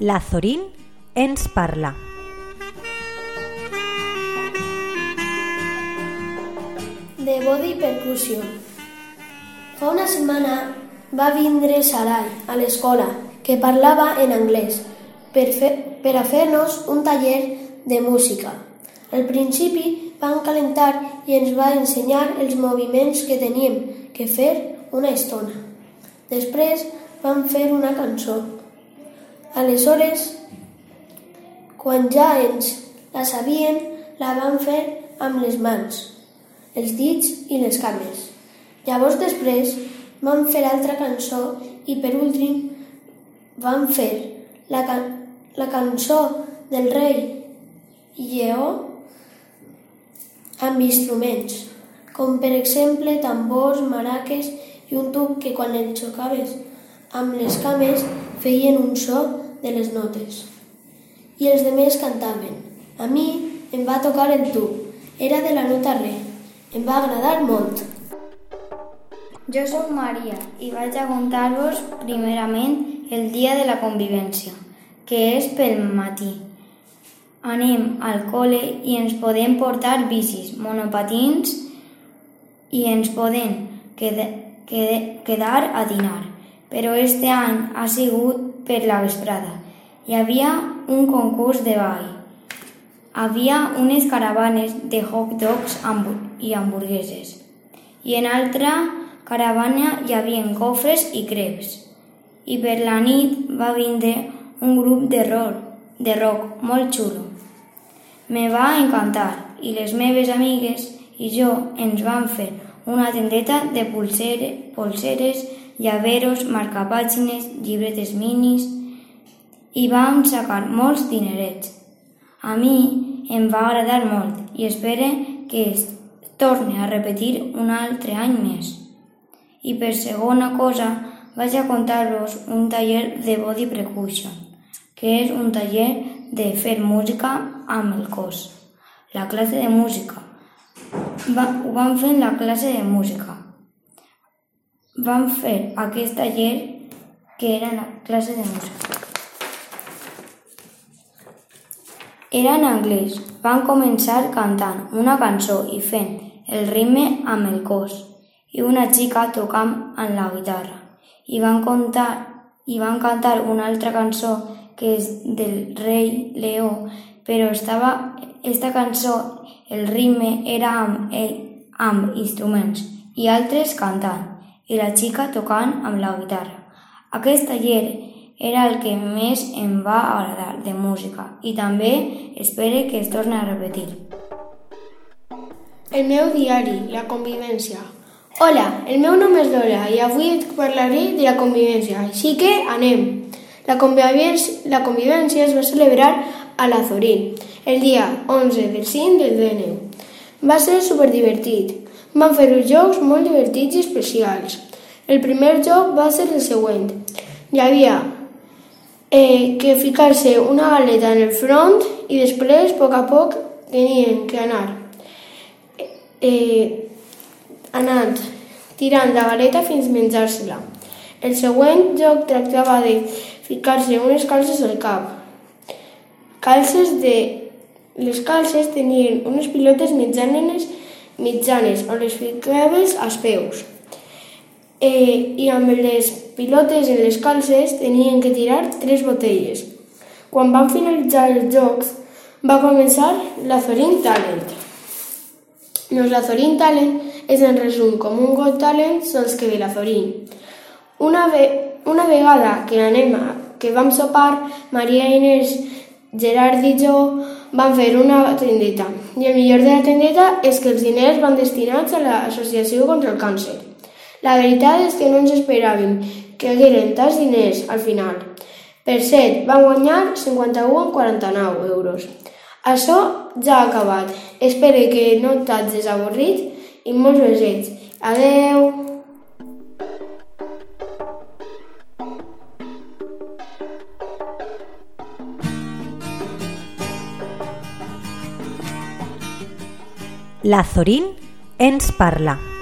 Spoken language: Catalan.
La Zorín ens parla. De Body Percussion. Fa una setmana va vindre Sarai a l'escola, que parlava en anglès, per, fer, per a fer-nos un taller de música. Al principi van calentar i ens va ensenyar els moviments que teníem que fer una estona. Després van fer una cançó. Aleshores, quan ja ens la sabien, la van fer amb les mans, els dits i les cames. Llavors després van fer altra cançó i per últim van fer la, can la cançó del rei Lleó amb instruments, com per exemple tambors, maraques i un tub que quan el xocaves amb les cames feien un so de les notes. I els demés cantaven. A mi em va tocar el tub. Era de la nota re. Em va agradar molt. Jo sóc Maria i vaig a contar-vos primerament el dia de la convivència, que és pel matí. Anem al col·le i ens podem portar bicis, monopatins i ens podem quedar a dinar. Però este any ha sigut per la vesprada. Hi havia un concurs de ball. Havia unes caravanes de hot dogs i hamburgueses. I en altra caravana hi havia cofres i creps. I per la nit va vindre un grup de rock, de rock molt xulo. Me va encantar i les meves amigues i jo ens vam fer una tendeta de pulsere, polseres, llaveros, marcapàgines, llibretes minis i vam sacar molts dinerets. A mi em va agradar molt i espero que es torni a repetir un altre any més. I per segona cosa vaig a contar-vos un taller de body percussion, que és un taller de fer música amb el cos. La classe de música va, ho vam fer en la classe de música. Vam fer aquest taller que era la classe de música. Era en anglès. Van començar cantant una cançó i fent el ritme amb el cos i una xica tocant amb la guitarra. I van, contar, i van cantar una altra cançó que és del rei Leó, però estava, esta cançó el ritme era amb, amb instruments i altres cantant i la xica tocant amb la guitarra. Aquest taller era el que més em va agradar de música i també espero que es torni a repetir. El meu diari, la convivència. Hola, el meu nom és Dora i avui et parlaré de la convivència, així que anem. La convivència, la convivència es va celebrar a la Zorín, el dia 11 del 5 del 19. Va ser superdivertit. Van fer uns jocs molt divertits i especials. El primer joc va ser el següent. Hi havia eh, que ficar-se una galeta en el front i després, a poc a poc, tenien que anar eh, anant tirant la galeta fins menjar-se-la. El següent joc tractava de ficar-se unes calces al cap. Calces de les calces tenien unes pilotes mitjanes, mitjanes on les ficaves als peus. Eh, I amb les pilotes en les calces tenien que tirar tres botelles. Quan van finalitzar els jocs, va començar la Zorin Talent. Los Lazorín Talent és en resum com un Got Talent, sols que de Lazorín. Una, ve una vegada que anem a, que vam sopar, Maria Inés, Gerard i jo van fer una tendeta i el millor de la tendeta és que els diners van destinats a l'Associació contra el Càncer. La veritat és que no ens esperàvem que hagueren tants diners al final. Per cert, van guanyar 51 en 49 euros. Això ja ha acabat. Espero que no t'hagis avorrit i molts besets. Adeu! La Zorín ens parla.